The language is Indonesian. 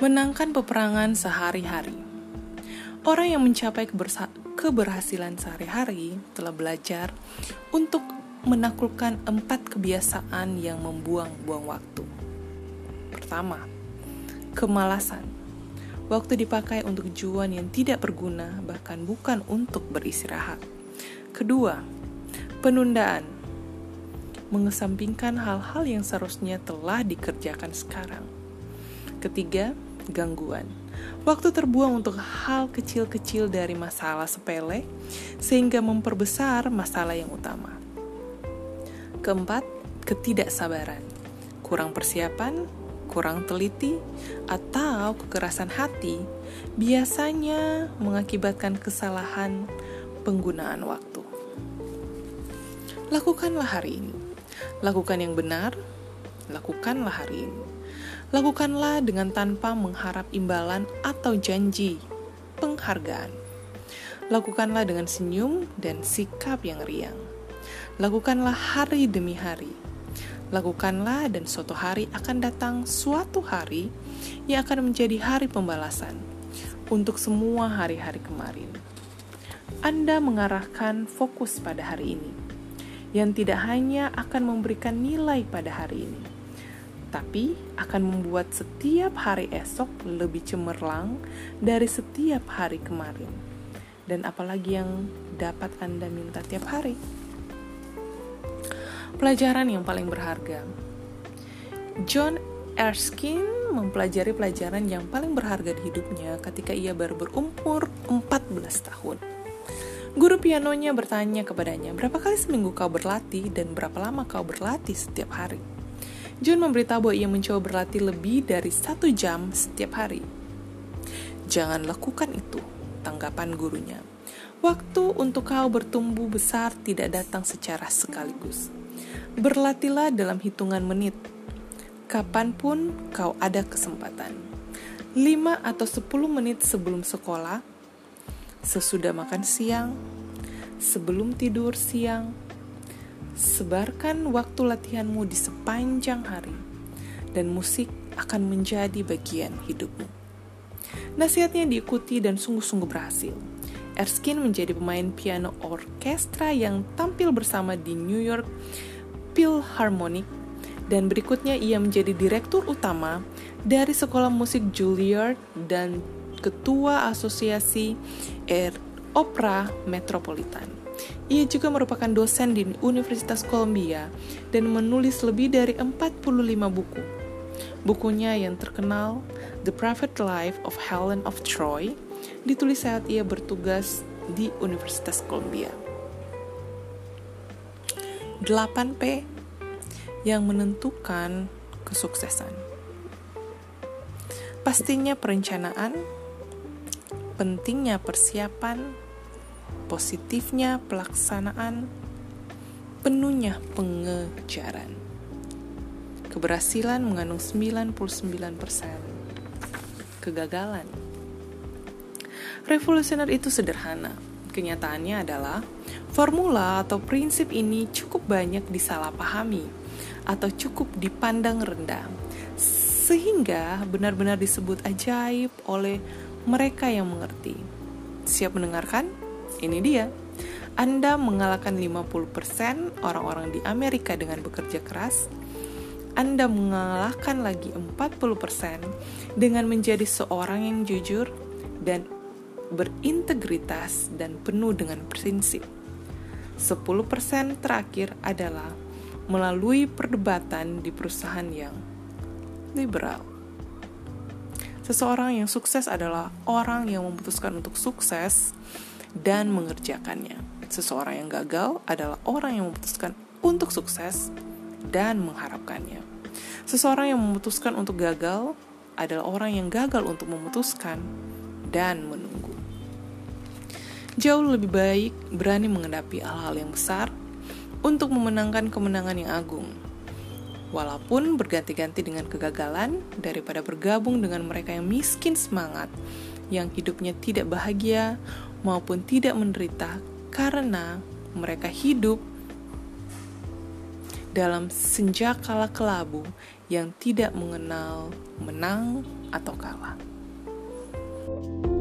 Menangkan peperangan sehari-hari. Orang yang mencapai keberhasilan sehari-hari telah belajar untuk menaklukkan empat kebiasaan yang membuang-buang waktu. Pertama, kemalasan. Waktu dipakai untuk tujuan yang tidak berguna, bahkan bukan untuk beristirahat. Kedua, penundaan. Mengesampingkan hal-hal yang seharusnya telah dikerjakan sekarang. Ketiga, gangguan. Waktu terbuang untuk hal kecil-kecil dari masalah sepele, sehingga memperbesar masalah yang utama. Keempat, ketidaksabaran. Kurang persiapan, kurang teliti, atau kekerasan hati biasanya mengakibatkan kesalahan penggunaan waktu. Lakukanlah hari ini. Lakukan yang benar, lakukanlah hari ini. Lakukanlah dengan tanpa mengharap imbalan atau janji penghargaan. Lakukanlah dengan senyum dan sikap yang riang. Lakukanlah hari demi hari. Lakukanlah dan suatu hari akan datang suatu hari yang akan menjadi hari pembalasan untuk semua hari-hari kemarin. Anda mengarahkan fokus pada hari ini, yang tidak hanya akan memberikan nilai pada hari ini, tapi akan membuat setiap hari esok lebih cemerlang dari setiap hari kemarin. Dan apalagi yang dapat Anda minta tiap hari. Pelajaran yang paling berharga. John Erskine mempelajari pelajaran yang paling berharga di hidupnya ketika ia baru berumur 14 tahun. Guru pianonya bertanya kepadanya, berapa kali seminggu kau berlatih dan berapa lama kau berlatih setiap hari? John memberitahu bahwa ia mencoba berlatih lebih dari satu jam setiap hari. Jangan lakukan itu, tanggapan gurunya. Waktu untuk kau bertumbuh besar tidak datang secara sekaligus. Berlatihlah dalam hitungan menit, kapan pun kau ada kesempatan. 5 atau 10 menit sebelum sekolah, sesudah makan siang, sebelum tidur siang, Sebarkan waktu latihanmu di sepanjang hari, dan musik akan menjadi bagian hidupmu. Nasihatnya diikuti dan sungguh-sungguh berhasil. Erskine menjadi pemain piano orkestra yang tampil bersama di New York Philharmonic dan berikutnya ia menjadi direktur utama dari Sekolah Musik Juilliard dan ketua Asosiasi Air Opera Metropolitan. Ia juga merupakan dosen di Universitas Columbia dan menulis lebih dari 45 buku. Bukunya yang terkenal, The Private Life of Helen of Troy, ditulis saat ia bertugas di Universitas Columbia. 8P yang menentukan kesuksesan. Pastinya perencanaan, pentingnya persiapan, positifnya pelaksanaan, penuhnya pengejaran. Keberhasilan mengandung 99%. Kegagalan. Revolusioner itu sederhana. Kenyataannya adalah formula atau prinsip ini cukup banyak disalahpahami atau cukup dipandang rendah sehingga benar-benar disebut ajaib oleh mereka yang mengerti. Siap mendengarkan? Ini dia. Anda mengalahkan 50% orang-orang di Amerika dengan bekerja keras. Anda mengalahkan lagi 40% dengan menjadi seorang yang jujur dan berintegritas dan penuh dengan prinsip. 10% terakhir adalah melalui perdebatan di perusahaan yang liberal. Seseorang yang sukses adalah orang yang memutuskan untuk sukses dan mengerjakannya. Seseorang yang gagal adalah orang yang memutuskan untuk sukses dan mengharapkannya. Seseorang yang memutuskan untuk gagal adalah orang yang gagal untuk memutuskan dan menunggu. Jauh lebih baik berani menghadapi hal-hal yang besar untuk memenangkan kemenangan yang agung. Walaupun berganti-ganti dengan kegagalan daripada bergabung dengan mereka yang miskin semangat, yang hidupnya tidak bahagia, maupun tidak menderita karena mereka hidup dalam senja kala kelabu yang tidak mengenal menang atau kalah. thank you